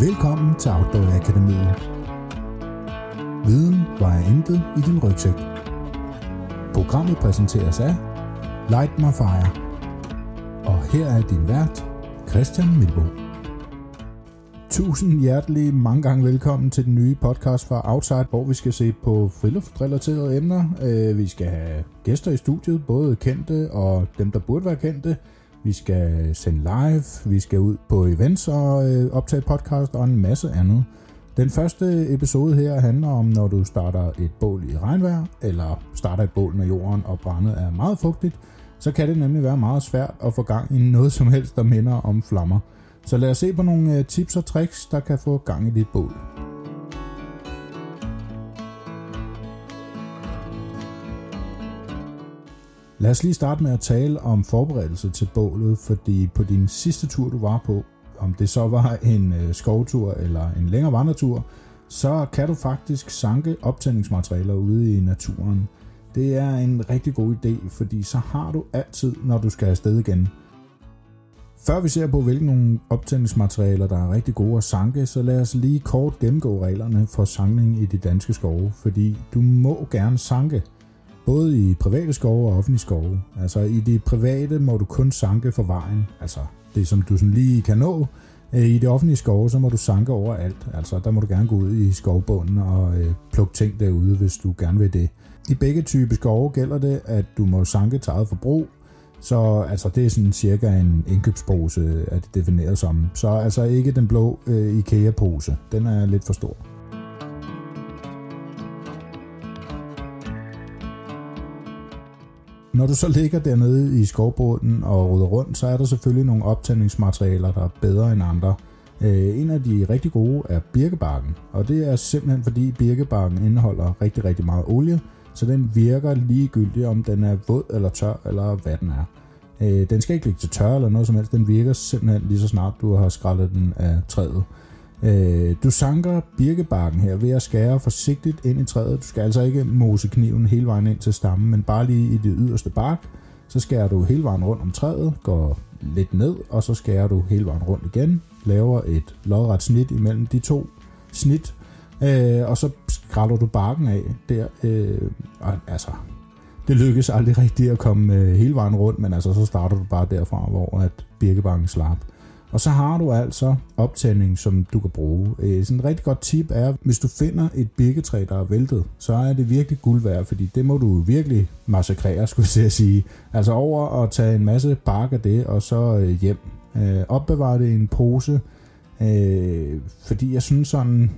Velkommen til Outdoor Akademiet. Viden vejer intet i din rygsæk. Programmet præsenteres af Light My Fire. Og her er din vært, Christian Milbo. Tusind hjertelig mange gange velkommen til den nye podcast fra Outside, hvor vi skal se på friluftsrelaterede emner. Øh, vi skal have gæster i studiet, både kendte og dem, der burde være kendte. Vi skal sende live, vi skal ud på events og øh, optage podcast og en masse andet. Den første episode her handler om, når du starter et bål i regnvejr, eller starter et bål, når jorden og brændet er meget fugtigt, så kan det nemlig være meget svært at få gang i noget som helst, der minder om flammer. Så lad os se på nogle øh, tips og tricks, der kan få gang i dit bål. Lad os lige starte med at tale om forberedelse til bålet, fordi på din sidste tur, du var på, om det så var en øh, skovtur eller en længere vandretur, så kan du faktisk sanke optændingsmaterialer ude i naturen. Det er en rigtig god idé, fordi så har du altid, når du skal afsted igen. Før vi ser på, hvilke nogle optændingsmaterialer, der er rigtig gode at sanke, så lad os lige kort gennemgå reglerne for sankning i de danske skove, fordi du må gerne sanke – både i private skove og offentlige skove. Altså i de private må du kun sanke for vejen, altså det som du sådan lige kan nå. Øh, I de offentlige skove, så må du sanke overalt. Altså der må du gerne gå ud i skovbunden og øh, plukke ting derude, hvis du gerne vil det. I begge typer skove gælder det, at du må sanke til eget forbrug, så altså, det er sådan cirka en indkøbspose, at det defineres som. Så altså ikke den blå øh, IKEA-pose. Den er lidt for stor. Når du så ligger dernede i skovbunden og ruder rundt, så er der selvfølgelig nogle optændingsmaterialer, der er bedre end andre. Øh, en af de rigtig gode er birkebarken, og det er simpelthen fordi birkebarken indeholder rigtig, rigtig meget olie, så den virker ligegyldigt, om den er våd eller tør, eller hvad den er. Øh, den skal ikke ligge til tør eller noget som helst, den virker simpelthen lige så snart du har skrællet den af træet. Øh, du sanker birkebarken her ved at skære forsigtigt ind i træet. Du skal altså ikke mose kniven hele vejen ind til stammen, men bare lige i det yderste bark. Så skærer du hele vejen rundt om træet, går lidt ned, og så skærer du hele vejen rundt igen. Laver et lodret snit imellem de to snit, øh, og så skræller du barken af der. Øh, og, altså, det lykkes aldrig rigtigt at komme øh, hele vejen rundt, men altså, så starter du bare derfra, hvor at birkebarken slap. Og så har du altså optænding, som du kan bruge. Øh, sådan et rigtig godt tip er, hvis du finder et birketræ, der er væltet, så er det virkelig guld værd, fordi det må du virkelig massakrere, skulle jeg sige. Altså over at tage en masse bark af det, og så øh, hjem. Øh, opbevare det i en pose, øh, fordi jeg synes sådan,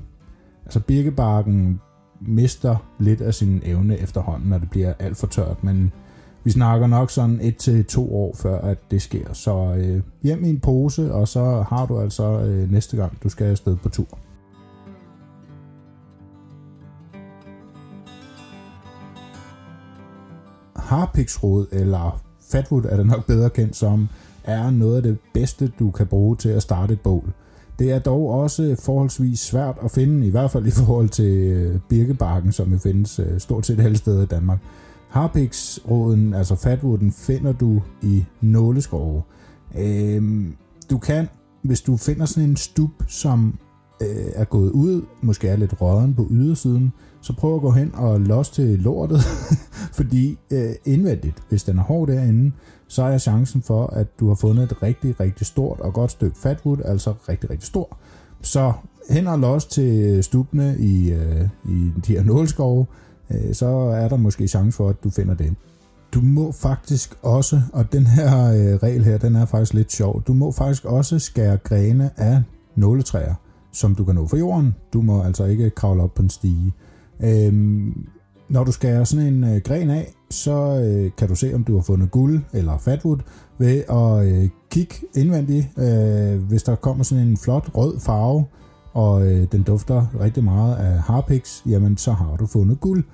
altså birkebarken mister lidt af sin evne efterhånden, når det bliver alt for tørt, men vi snakker nok sådan et til to år før, at det sker. Så øh, hjem i en pose, og så har du altså øh, næste gang, du skal afsted på tur. Harpiksrod, eller fatwood er det nok bedre kendt som, er noget af det bedste, du kan bruge til at starte et bål. Det er dog også forholdsvis svært at finde, i hvert fald i forhold til øh, birkebarken, som jo findes øh, stort set alle steder i Danmark. Harpiksråden, altså fatwooden, finder du i nåleskove. Øhm, du kan, hvis du finder sådan en stup, som øh, er gået ud, måske er lidt råden på ydersiden, så prøv at gå hen og los til lortet, fordi øh, indvendigt, hvis den er hård derinde, så er chancen for, at du har fundet et rigtig, rigtig stort og godt stykke fatwood, altså rigtig, rigtig stor. Så hen og los til stupene i, øh, i de her nåleskove, øh, så er der måske chance for, at du finder det. Du må faktisk også, og den her øh, regel her, den er faktisk lidt sjov, du må faktisk også skære grene af nåletræer, som du kan nå fra jorden. Du må altså ikke kravle op på en stige. Øhm, når du skærer sådan en øh, gren af, så øh, kan du se, om du har fundet guld eller fatwood ved at øh, kigge indvendigt. Øh, hvis der kommer sådan en flot rød farve, og øh, den dufter rigtig meget af harpix, jamen så har du fundet guld.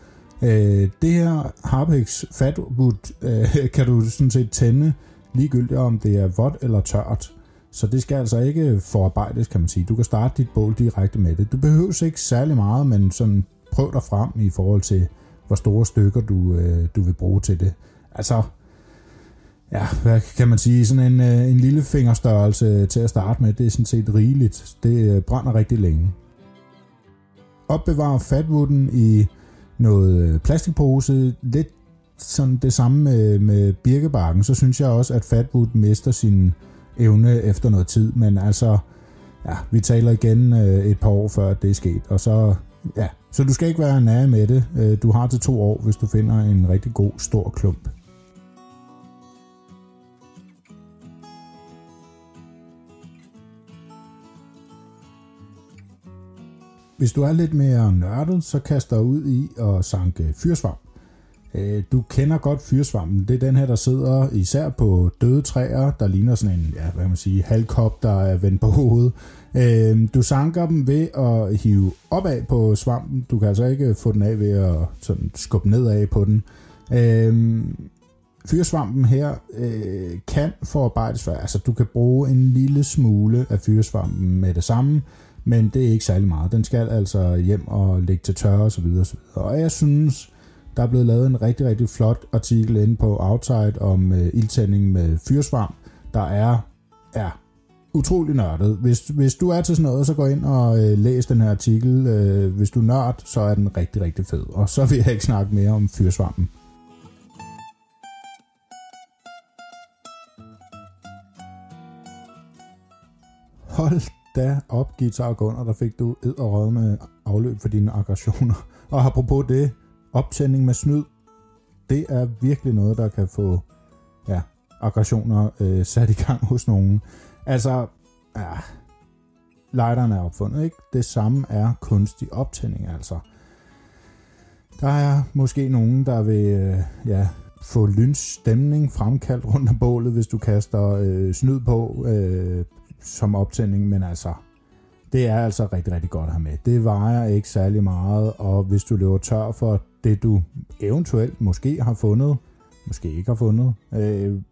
Øh, det her Harpex Fatwood øh, kan du sådan set tænde ligegyldigt om det er vådt eller tørt. Så det skal altså ikke forarbejdes, kan man sige. Du kan starte dit bål direkte med det. Du behøver ikke særlig meget, men sådan prøv dig frem i forhold til, hvor store stykker du, øh, du vil bruge til det. Altså, ja, hvad kan man sige, sådan en, øh, en lille fingerstørrelse til at starte med. Det er sådan set rigeligt. Det øh, brænder rigtig længe. Opbevar fatwooden i noget øh, plastikpose. Lidt sådan det samme med, med birkebarken. Så synes jeg også, at fatwood mister sin evne efter noget tid. Men altså, ja, vi taler igen øh, et par år før det er sket. Og så, ja, så du skal ikke være nær med det. Øh, du har til to år, hvis du finder en rigtig god stor klump. Hvis du er lidt mere nørdet, så kaster ud i at sanke fyrsvamp. Øh, du kender godt fyrsvampen. Det er den her, der sidder især på døde træer, der ligner sådan en, ja, hvad kan man sige, halvkop, der er vendt på hovedet. Øh, du sanker dem ved at hive opad på svampen. Du kan altså ikke få den af ved at sådan skubbe nedad på den. Øh, fyrsvampen her kan forarbejdes. Altså, du kan bruge en lille smule af fyrsvampen med det samme men det er ikke særlig meget. Den skal altså hjem og ligge til tørre osv. osv. og jeg synes, der er blevet lavet en rigtig, rigtig flot artikel inde på Outside om øh, ildtænding med fyrsvarm, der er, er utrolig nørdet. Hvis, hvis du er til sådan noget, så gå ind og øh, læs den her artikel. Øh, hvis du er nørd, så er den rigtig, rigtig fed. Og så vil jeg ikke snakke mere om fyrsvampen. Hold da op, Guitar Gunner, der fik du ed og med afløb for dine aggressioner. Og apropos det, optænding med snyd, det er virkelig noget, der kan få ja, aggressioner øh, sat i gang hos nogen. Altså, ja, lighteren er opfundet, ikke? Det samme er kunstig optænding, altså. Der er måske nogen, der vil øh, ja, få lynstemning fremkaldt rundt om bålet, hvis du kaster øh, snyd på øh, som optænding, men altså, det er altså rigtig, rigtig godt at have med. Det vejer ikke særlig meget, og hvis du løber tør for det, du eventuelt måske har fundet, måske ikke har fundet, øh,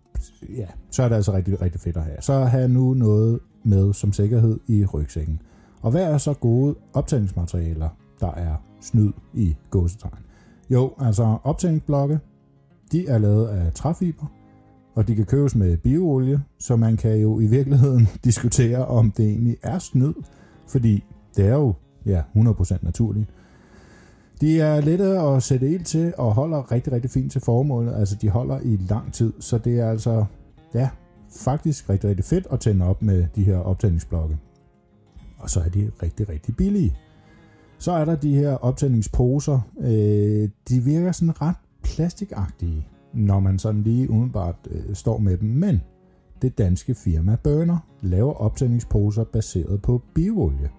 ja, så er det altså rigtig, rigtig fedt at have. Så have nu noget med som sikkerhed i rygsækken. Og hvad er så gode optændingsmaterialer, der er snyd i gåsetegn? Jo, altså optændingsblokke, de er lavet af træfiber, og de kan købes med bioolie, så man kan jo i virkeligheden diskutere, om det egentlig er snyd, fordi det er jo ja, 100% naturligt. De er lette at sætte ild til og holder rigtig, rigtig fint til formålet. Altså, de holder i lang tid, så det er altså, ja, faktisk rigtig, rigtig fedt at tænde op med de her optændingsblokke. Og så er de rigtig, rigtig billige. Så er der de her optændingsposer. Øh, de virker sådan ret plastikagtige når man sådan lige umiddelbart øh, står med dem. Men det danske firma Burner laver optændingsposer baseret på bioolie.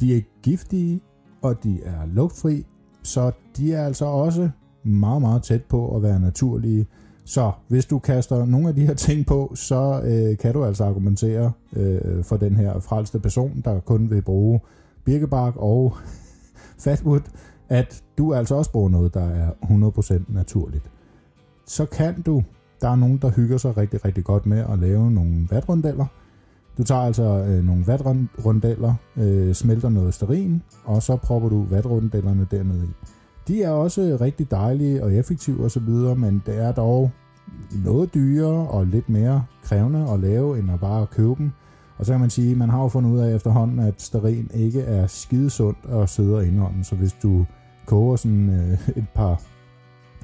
De er giftige, og de er lugtfri, så de er altså også meget, meget tæt på at være naturlige. Så hvis du kaster nogle af de her ting på, så øh, kan du altså argumentere øh, for den her frelste person, der kun vil bruge birkebark og fatwood, at du altså også bruger noget, der er 100% naturligt så kan du, der er nogen, der hygger sig rigtig, rigtig godt med at lave nogle vatrundeller. Du tager altså øh, nogle vatrundeller, øh, smelter noget sterin, og så propper du vatrundellerne dernede i. De er også rigtig dejlige og effektive osv., men det er dog noget dyrere og lidt mere krævende at lave, end at bare købe dem. Og så kan man sige, at man har jo fundet ud af efterhånden, at sterin ikke er skidesundt at sidde og indånde. Så hvis du koger sådan øh, et par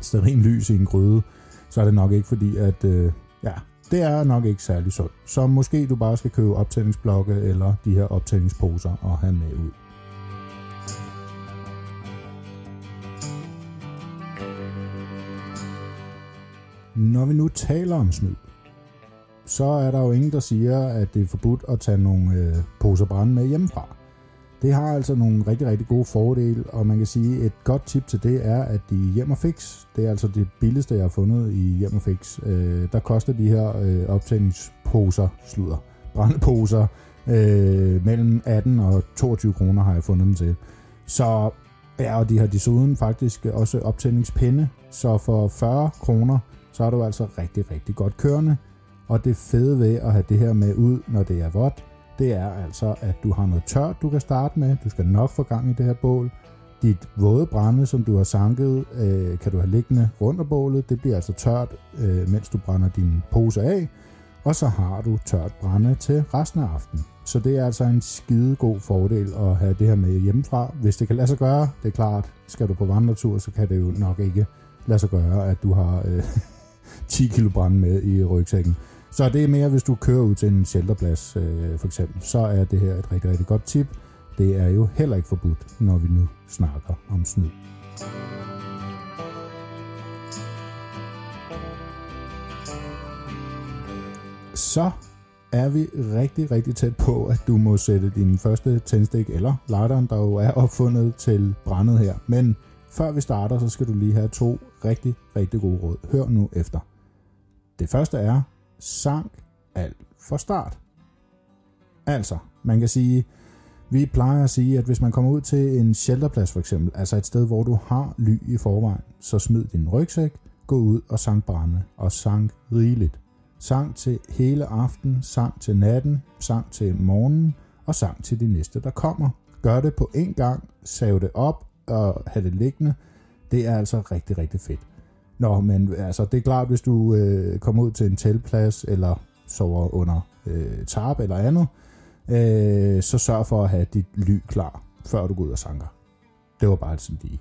sterinlys i en gryde, så er det nok ikke fordi, at øh, ja, det er nok ikke særlig sundt. Så måske du bare skal købe optændingsblokke eller de her optændingsposer og have med ud. Når vi nu taler om snyd, så er der jo ingen, der siger, at det er forbudt at tage nogle øh, poser brænde med hjemmefra. Det har altså nogle rigtig, rigtig gode fordele, og man kan sige, et godt tip til det er, at de Hjem Fix, det er altså det billigste, jeg har fundet i Hjem Fix. Øh, der koster de her øh, optændingsposer, sluder, brændeposer, øh, mellem 18 og 22 kroner har jeg fundet dem til. Så ja, og de har desuden faktisk også optændingspinde, så for 40 kroner, så er du altså rigtig, rigtig godt kørende. Og det fede ved at have det her med ud, når det er vådt, det er altså, at du har noget tørt, du kan starte med. Du skal nok få gang i det her bål. Dit våde brænde, som du har sanket, øh, kan du have liggende rundt om bålet. Det bliver altså tørt, øh, mens du brænder din pose af. Og så har du tørt brænde til resten af aftenen. Så det er altså en skide god fordel at have det her med hjemmefra. Hvis det kan lade sig gøre, det er klart, skal du på vandretur, så kan det jo nok ikke lade sig gøre, at du har øh, 10 kilo brænde med i rygsækken. Så det er mere, hvis du kører ud til en shelterplads, øh, for eksempel, så er det her et rigtig, rigtig godt tip. Det er jo heller ikke forbudt, når vi nu snakker om snyd. Så er vi rigtig, rigtig tæt på, at du må sætte din første tændstik eller lighteren, der jo er opfundet til brændet her. Men før vi starter, så skal du lige have to rigtig, rigtig gode råd. Hør nu efter. Det første er, sank alt for start. Altså, man kan sige, vi plejer at sige, at hvis man kommer ud til en shelterplads for eksempel, altså et sted, hvor du har ly i forvejen, så smid din rygsæk, gå ud og sank brænde, og sank rigeligt. Sang til hele aften, sang til natten, sang til morgenen, og sang til de næste, der kommer. Gør det på én gang, save det op og have det liggende. Det er altså rigtig, rigtig fedt. Nå, men altså, det er klart, hvis du øh, kommer ud til en teltplads, eller sover under øh, tarp eller andet, øh, så sørg for at have dit ly klar, før du går ud og sanker. Det var bare sådan lige.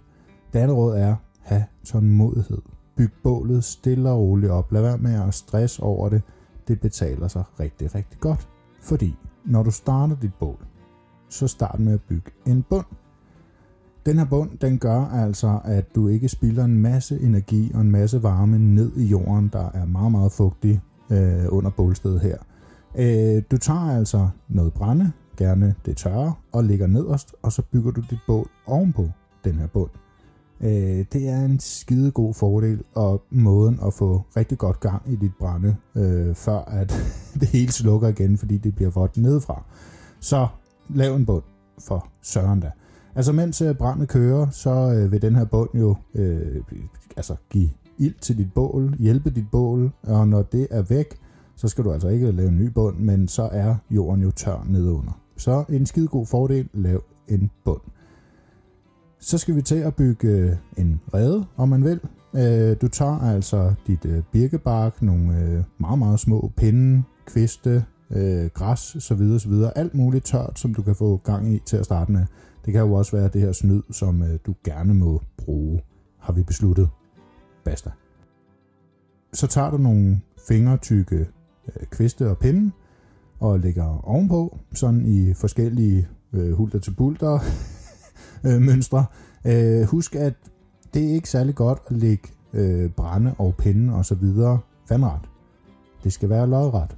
Det andet råd er, have tålmodighed. Byg bålet stille og roligt op. Lad være med at stress over det. Det betaler sig rigtig, rigtig godt. Fordi når du starter dit bål, så start med at bygge en bund. Den her bund, den gør altså, at du ikke spilder en masse energi og en masse varme ned i jorden, der er meget, meget fugtig øh, under bålstedet her. Øh, du tager altså noget brænde, gerne det tørre, og lægger nederst, og så bygger du dit bål ovenpå den her bund. Øh, det er en skide god fordel, og måden at få rigtig godt gang i dit brænde, øh, før at det hele slukker igen, fordi det bliver vådt nedefra. Så lav en bund for søren da. Altså mens øh, kører, så øh, vil den her bund jo øh, altså give ild til dit bål, hjælpe dit bål, og når det er væk, så skal du altså ikke lave en ny bund, men så er jorden jo tør nedunder. Så en skide god fordel, lav en bund. Så skal vi til at bygge øh, en rede, om man vil. Øh, du tager altså dit øh, birkebark, nogle meget, meget små pinde, kviste, græs, så videre, så videre. Alt muligt tørt, som du kan få gang i til at starte med. Det kan jo også være det her snyd, som øh, du gerne må bruge, har vi besluttet. Basta. Så tager du nogle fingertykke øh, kviste og pinde, og lægger ovenpå, sådan i forskellige øh, hulter til bulter, øh, mønstre. Øh, husk, at det er ikke særlig godt at lægge øh, brænde og pinde og så videre vandret. Det skal være lodret.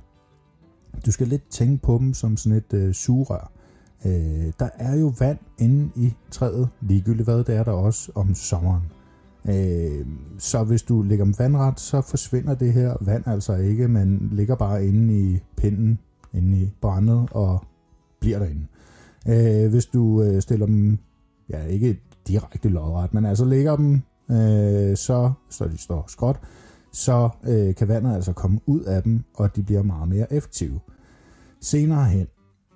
Du skal lidt tænke på dem som sådan et øh, sugerør. Øh, der er jo vand inde i træet, ligegyldigt hvad det er der også om sommeren. Øh, så hvis du lægger dem vandret, så forsvinder det her vand altså ikke, men ligger bare inde i pinden, inde i brændet og bliver derinde. Øh, hvis du øh, stiller dem ja, ikke direkte lodret, men altså ligger dem, øh, så, så de står skråt, så øh, kan vandet altså komme ud af dem, og de bliver meget mere effektive. Senere hen,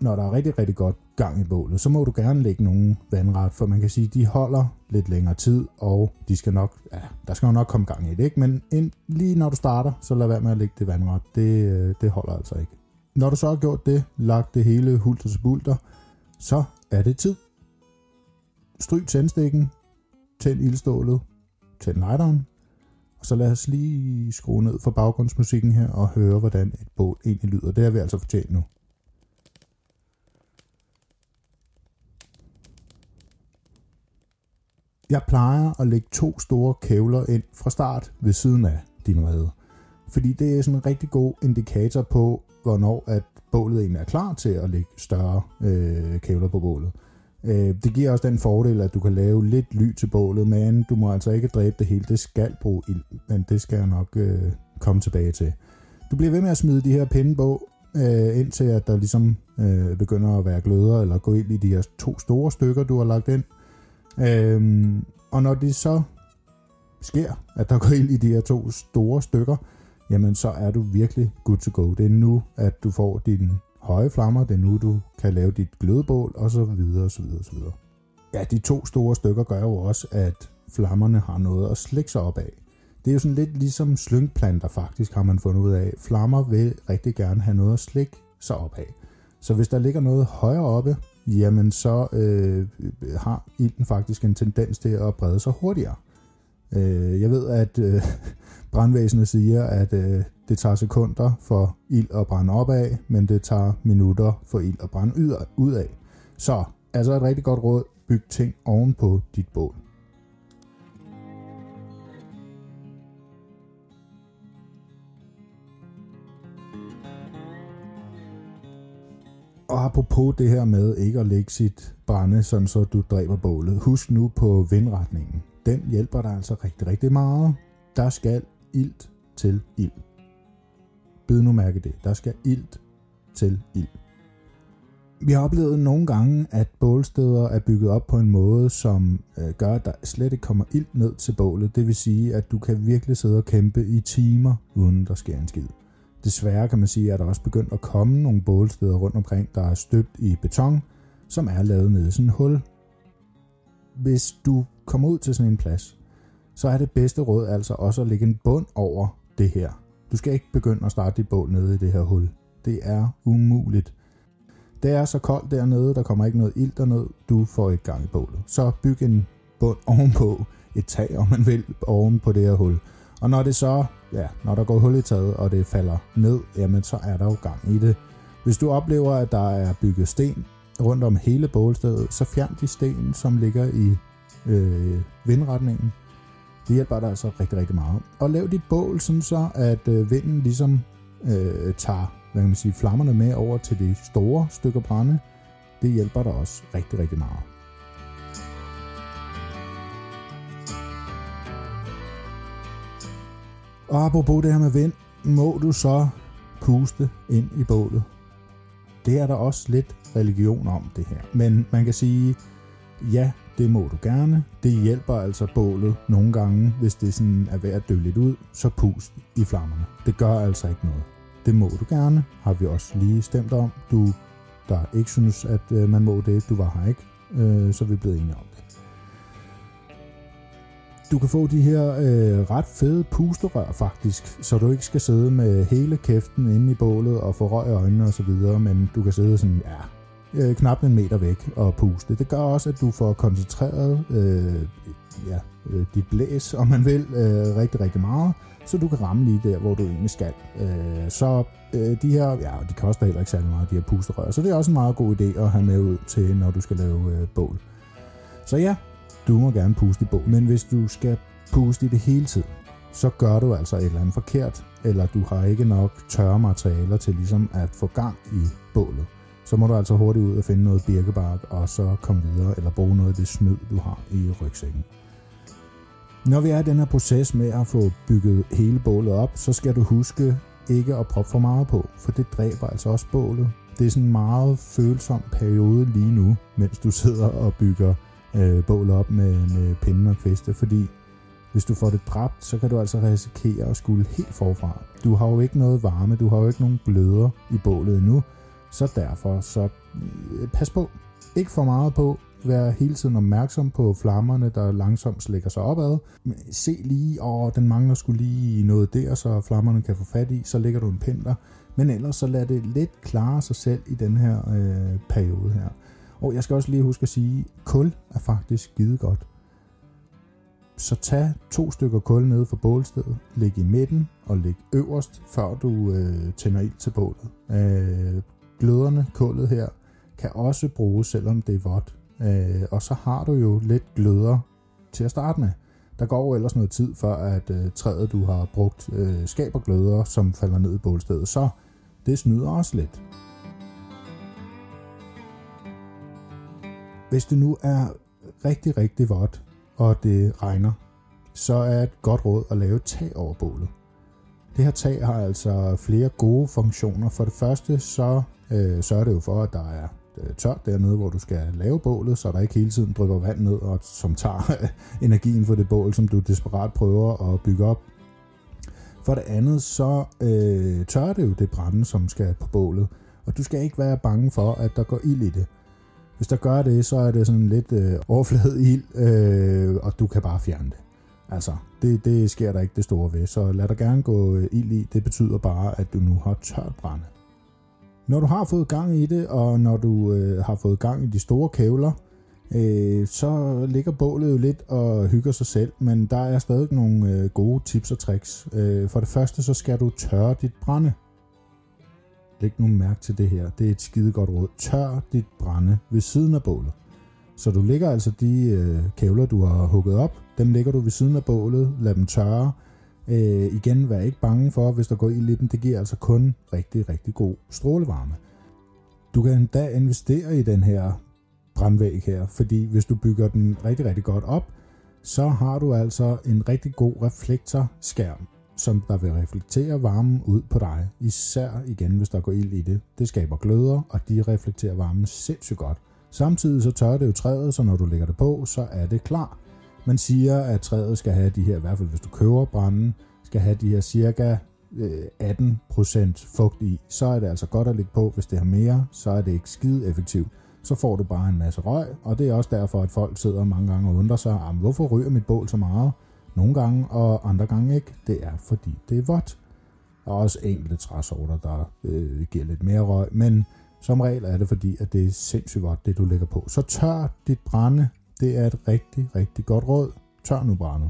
når der er rigtig, rigtig godt gang i bålet, så må du gerne lægge nogle vandret, for man kan sige, de holder lidt længere tid, og de skal nok, ja, der skal jo nok komme gang i det, ikke? men ind, lige når du starter, så lad være med at lægge det vandret, det, øh, det holder altså ikke. Når du så har gjort det, lagt det hele hulter til bulter, så er det tid stryg tændstikken, tænd ildstålet, tænd lighteren, og så lad os lige skrue ned for baggrundsmusikken her og høre, hvordan et bål egentlig lyder. Det har vi altså fortjent nu. Jeg plejer at lægge to store kævler ind fra start ved siden af din rede. Fordi det er sådan en rigtig god indikator på, hvornår at bålet egentlig er klar til at lægge større øh, kævler på bålet. Øh, det giver også den fordel, at du kan lave lidt ly til bålet, men du må altså ikke dræbe det hele. Det skal bruge ild, men det skal jeg nok øh, komme tilbage til. Du bliver ved med at smide de her pinde på, øh, indtil at der ligesom øh, begynder at være gløder, eller gå ind i de her to store stykker, du har lagt ind. Øh, Øhm, og når det så sker, at der går ind i de her to store stykker, jamen så er du virkelig good to go. Det er nu, at du får din høje flammer, det er nu, du kan lave dit glødebål, og så videre, og så videre, og så videre. ja, de to store stykker gør jo også, at flammerne har noget at slikke sig op af. Det er jo sådan lidt ligesom slyngplanter faktisk, har man fundet ud af. Flammer vil rigtig gerne have noget at slikke sig op af. Så hvis der ligger noget højere oppe, jamen så øh, har ilden faktisk en tendens til at brede sig hurtigere. Øh, jeg ved, at øh, brandvæsenet siger, at øh, det tager sekunder for ild at brænde op af, men det tager minutter for ild at brænde ud af. Så altså et rigtig godt råd, byg ting oven på dit bål. Og apropos det her med ikke at lægge sit brænde, sådan så du dræber bålet. Husk nu på vindretningen. Den hjælper dig altså rigtig, rigtig meget. Der skal ilt til ild. Bid nu mærke det. Der skal ilt til ild. Vi har oplevet nogle gange, at bålsteder er bygget op på en måde, som øh, gør, at der slet ikke kommer ild ned til bålet. Det vil sige, at du kan virkelig sidde og kæmpe i timer, uden der sker en skid. Desværre kan man sige, at der også begyndt at komme nogle bålsteder rundt omkring, der er støbt i beton, som er lavet nede i sådan et hul. Hvis du kommer ud til sådan en plads, så er det bedste råd altså også at lægge en bund over det her. Du skal ikke begynde at starte dit bål nede i det her hul. Det er umuligt. Det er så koldt dernede, der kommer ikke noget ild derned, du får ikke gang i bålet. Så byg en bund ovenpå, et tag om man vil, oven på det her hul. Og når det så, ja, når der går hul i taget, og det falder ned, jamen så er der jo gang i det. Hvis du oplever, at der er bygget sten rundt om hele bålstedet, så fjern de sten, som ligger i øh, vindretningen. Det hjælper dig altså rigtig, rigtig meget. Og lav dit bål sådan så, at øh, vinden ligesom øh, tager hvad kan man sige, flammerne med over til de store stykker brænde. Det hjælper dig også rigtig, rigtig meget. Og apropos det her med vind, må du så puste ind i bålet. Det er der også lidt religion om det her. Men man kan sige, ja, det må du gerne. Det hjælper altså bålet nogle gange, hvis det sådan er ved at dø lidt ud, så pust i flammerne. Det gør altså ikke noget. Det må du gerne, har vi også lige stemt om. Du, der ikke synes, at øh, man må det, du var her ikke, øh, så er vi blevet enige om. Du kan få de her øh, ret fede pusterør faktisk, så du ikke skal sidde med hele kæften inde i bålet og få røg i øjnene osv., men du kan sidde sådan, ja, øh, knap en meter væk og puste. Det gør også, at du får koncentreret øh, ja, øh, dit blæs, om man vil, øh, rigtig, rigtig meget, så du kan ramme lige der, hvor du egentlig skal. Øh, så øh, de her, ja, de koster heller ikke særlig meget, de her pusterør, så det er også en meget god idé at have med ud til, når du skal lave øh, bål. Så ja, du må gerne puste i bål, men hvis du skal puste i det hele tiden, så gør du altså et eller andet forkert, eller du har ikke nok tørre materialer til ligesom at få gang i bålet. Så må du altså hurtigt ud og finde noget birkebark, og så komme videre, eller bruge noget af det snød, du har i rygsækken. Når vi er i den her proces med at få bygget hele bålet op, så skal du huske ikke at proppe for meget på, for det dræber altså også bålet. Det er sådan en meget følsom periode lige nu, mens du sidder og bygger øh, bål op med, med pinden og kviste, fordi hvis du får det dræbt, så kan du altså risikere at skulle helt forfra. Du har jo ikke noget varme, du har jo ikke nogen gløder i bålet endnu, så derfor så øh, pas på. Ikke for meget på, vær hele tiden opmærksom på flammerne, der langsomt slækker sig opad. Se lige, og den mangler skulle lige noget der, så flammerne kan få fat i, så lægger du en pind der. Men ellers så lad det lidt klare sig selv i den her øh, periode her. Og jeg skal også lige huske at sige, at kul er faktisk skide godt. Så tag to stykker kul nede fra bålstedet, læg i midten og læg øverst, før du øh, tænder ild til bålet. Øh, gløderne, kullet her, kan også bruges, selvom det er vådt. Øh, og så har du jo lidt gløder til at starte med. Der går jo ellers noget tid, før at øh, træet, du har brugt, øh, skaber gløder, som falder ned i bålstedet. Så det snyder også lidt. Hvis det nu er rigtig, rigtig vådt, og det regner, så er et godt råd at lave tag over bålet. Det her tag har altså flere gode funktioner. For det første så øh, sørger det jo for, at der er øh, tørt dernede, hvor du skal lave bålet, så der ikke hele tiden drypper vand ned, og som tager energien for det bål, som du desperat prøver at bygge op. For det andet, så øh, tørrer det jo det brænde, som skal på bålet, og du skal ikke være bange for, at der går ild i det. Hvis der gør det, så er det sådan lidt øh, overfladet ild, øh, og du kan bare fjerne det. Altså, det, det sker der ikke det store ved, så lad dig gerne gå øh, ild i. Det betyder bare, at du nu har tørt brænde. Når du har fået gang i det, og når du øh, har fået gang i de store kævler, øh, så ligger bålet jo lidt og hygger sig selv, men der er stadig nogle øh, gode tips og tricks. Øh, for det første, så skal du tørre dit brænde. Læg nu mærke til det her. Det er et skide godt råd. Tør dit brænde ved siden af bålet. Så du lægger altså de øh, kævler, du har hugget op, dem lægger du ved siden af bålet, lad dem tørre. Øh, igen, vær ikke bange for, hvis der går ild i dem. Det giver altså kun rigtig, rigtig god strålevarme. Du kan endda investere i den her brandvæg her, fordi hvis du bygger den rigtig, rigtig godt op, så har du altså en rigtig god reflektorskærm, som der vil reflektere varmen ud på dig. Især igen, hvis der går ild i det. Det skaber gløder, og de reflekterer varmen sindssygt godt. Samtidig så tørrer det jo træet, så når du lægger det på, så er det klar. Man siger, at træet skal have de her, i hvert fald hvis du køber branden, skal have de her cirka øh, 18% fugt i. Så er det altså godt at lægge på. Hvis det har mere, så er det ikke skide effektivt. Så får du bare en masse røg, og det er også derfor, at folk sidder mange gange og undrer sig, hvorfor ryger mit bål så meget? Nogle gange, og andre gange ikke. Det er fordi, det er vådt. Der er også enkelte træsorter, der øh, giver lidt mere røg, men som regel er det fordi, at det er sindssygt vådt, det du lægger på. Så tør dit brænde. Det er et rigtig, rigtig godt råd. Tør nu brænde.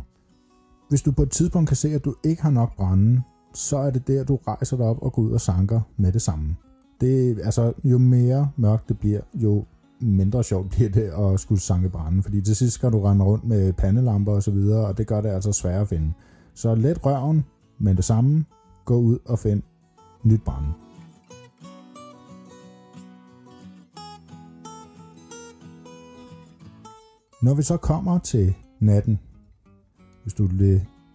Hvis du på et tidspunkt kan se, at du ikke har nok brænde, så er det der, du rejser dig op og går ud og sanker med det samme. Det, altså, jo mere mørkt det bliver, jo mindre sjovt bliver det at skulle sanke brænde, fordi til sidst skal du rende rundt med pandelamper og så videre, og det gør det altså svært at finde. Så let røven, men det samme, gå ud og find nyt brænde. Når vi så kommer til natten, hvis du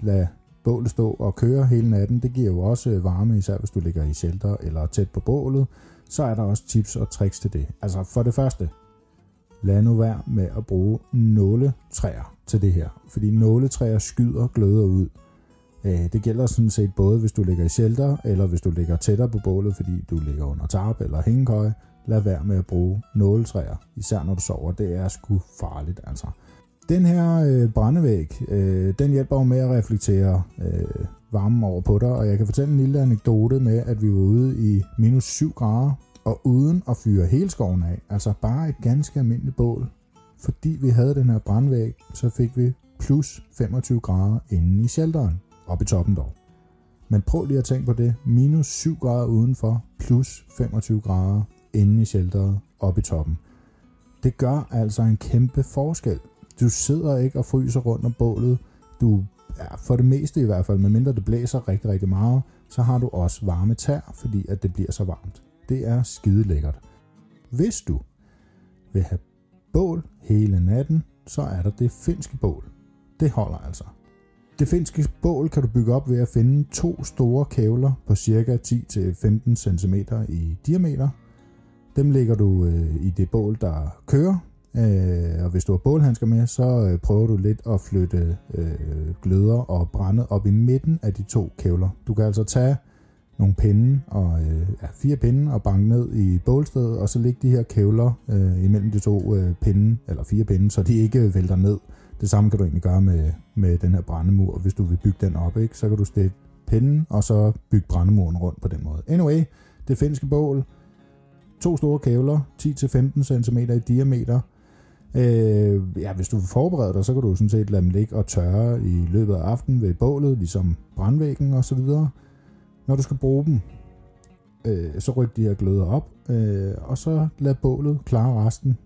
lader bålet stå og køre hele natten, det giver jo også varme, især hvis du ligger i shelter eller tæt på bålet, så er der også tips og tricks til det. Altså for det første, lad nu være med at bruge nåletræer til det her, fordi nåletræer skyder gløder ud. Øh, det gælder sådan set både, hvis du ligger i shelter, eller hvis du ligger tættere på bålet, fordi du ligger under tarp eller hængekøje. Lad være med at bruge nåletræer, især når du sover. Det er sgu farligt, altså. Den her øh, brændevæg, øh, den hjælper jo med at reflektere øh, varmen over på dig, og jeg kan fortælle en lille anekdote med, at vi var ude i minus 7 grader, og uden at fyre hele skoven af, altså bare et ganske almindeligt bål, fordi vi havde den her brandvæg, så fik vi plus 25 grader inde i shelteren, op i toppen dog. Men prøv lige at tænke på det, minus 7 grader udenfor, plus 25 grader inde i shelteret, op i toppen. Det gør altså en kæmpe forskel. Du sidder ikke og fryser rundt om bålet, du ja, for det meste i hvert fald, medmindre det blæser rigtig, rigtig meget, så har du også varme tær, fordi at det bliver så varmt. Det er skide lækkert. Hvis du vil have bål hele natten, så er der det finske bål. Det holder altså. Det finske bål kan du bygge op ved at finde to store kævler på cirka 10-15 cm i diameter. Dem lægger du øh, i det bål, der kører, Øh, og hvis du har bålhandsker med, så øh, prøver du lidt at flytte øh, gløder og brænde op i midten af de to kævler. Du kan altså tage nogle pinde og øh, ja, fire pinde og banke ned i bålstedet, og så lægge de her kævler øh, imellem de to øh, pinde, eller fire pinde, så de ikke vælter ned. Det samme kan du egentlig gøre med, med den her brændemur, hvis du vil bygge den op, ikke? så kan du stikke pinden, og så bygge brændemuren rundt på den måde. Anyway, det finske bål, to store kævler, 10-15 cm i diameter, Øh, ja, hvis du forbereder dig, så kan du sådan set lade dem ligge og tørre i løbet af aftenen ved bålet, ligesom brandvæggen og så videre. Når du skal bruge dem, øh, så ryk de her gløder op, øh, og så lad bålet klare resten.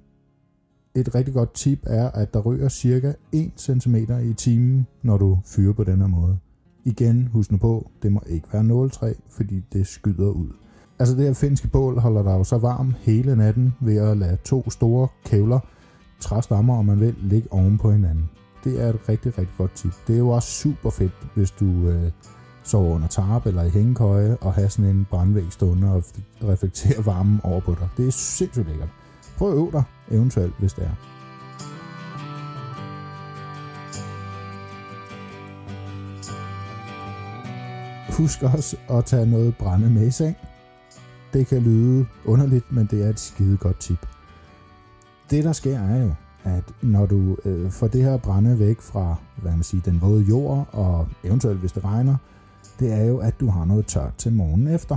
Et rigtig godt tip er, at der ryger cirka 1 cm i timen, når du fyrer på den her måde. Igen, husk nu på, det må ikke være nåletræ, fordi det skyder ud. Altså det her finske bål holder dig jo så varm hele natten ved at lade to store kævler træstammer, om man vil, ligge oven på hinanden. Det er et rigtig, rigtig godt tip. Det er jo også super fedt, hvis du øh, sover under tarp eller i hængekøje og har sådan en brandvæg stående og reflekterer varmen over på dig. Det er sindssygt lækkert. Prøv at øve dig, eventuelt, hvis det er. Husk også at tage noget brænde med i seng. Det kan lyde underligt, men det er et skide godt tip. Det der sker er jo, at når du øh, får det her brænde væk fra hvad man siger, den våde jord, og eventuelt hvis det regner, det er jo, at du har noget tørt til morgenen efter.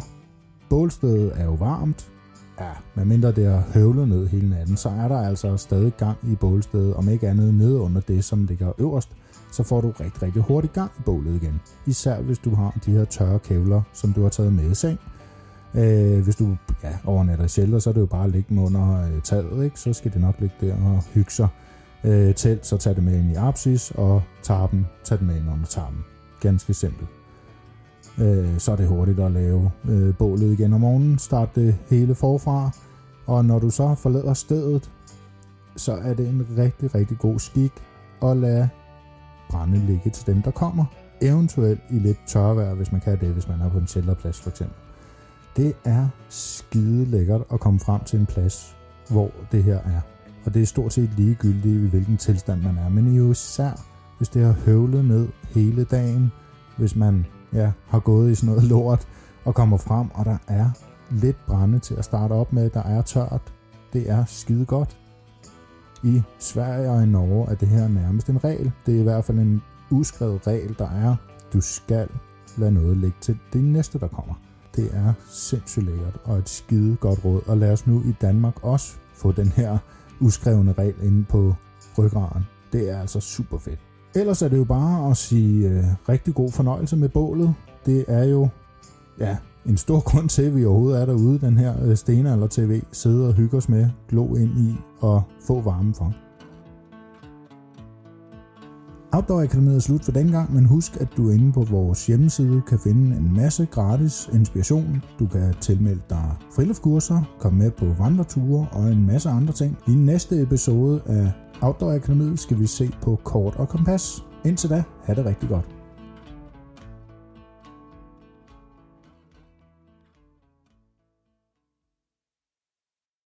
Bålstedet er jo varmt, ja, medmindre det har høvlet ned hele natten, så er der altså stadig gang i bålstedet, om ikke andet nede under det, som ligger øverst, så får du rigtig, rigtig hurtigt gang i bålet igen. Især hvis du har de her tørre kævler, som du har taget med i seng. Øh, hvis du ja, overnatter i shelter, så er det jo bare at lægge dem under øh, taget, ikke? så skal det nok ligge der og hygge sig. Øh, telt, så tag det med ind i apsis, og tarpen, tag det med ind under tarpen. Ganske simpelt. Øh, så er det hurtigt at lave øh, bålet igen om morgenen, starte det hele forfra, og når du så forlader stedet, så er det en rigtig, rigtig god skik at lade brænde ligge til dem, der kommer. Eventuelt i lidt tørvejr, hvis man kan det, hvis man er på en shelterplads for eksempel. Det er skide lækkert at komme frem til en plads, hvor det her er. Og det er stort set ligegyldigt, i hvilken tilstand man er. Men jo især, hvis det har høvlet ned hele dagen, hvis man ja, har gået i sådan noget lort og kommer frem, og der er lidt brænde til at starte op med, der er tørt. Det er skide godt. I Sverige og i Norge er det her nærmest en regel. Det er i hvert fald en uskrevet regel, der er, du skal lade noget ligge til det næste, der kommer. Det er sindssygt lækkert og et skide godt råd. Og lad os nu i Danmark også få den her uskrevne regel inde på ryggraden. Det er altså super fedt. Ellers er det jo bare at sige øh, rigtig god fornøjelse med bålet. Det er jo ja, en stor grund til, at vi overhovedet er derude, den her øh, Stenalder TV, sidde og hygge os med, glo ind i og få varme for. Outdoor Akademiet er slut for den gang, men husk, at du inde på vores hjemmeside kan finde en masse gratis inspiration. Du kan tilmelde dig friluftskurser, komme med på vandreture og en masse andre ting. I næste episode af Outdoor Akademiet skal vi se på kort og kompas. Indtil da, have det rigtig godt.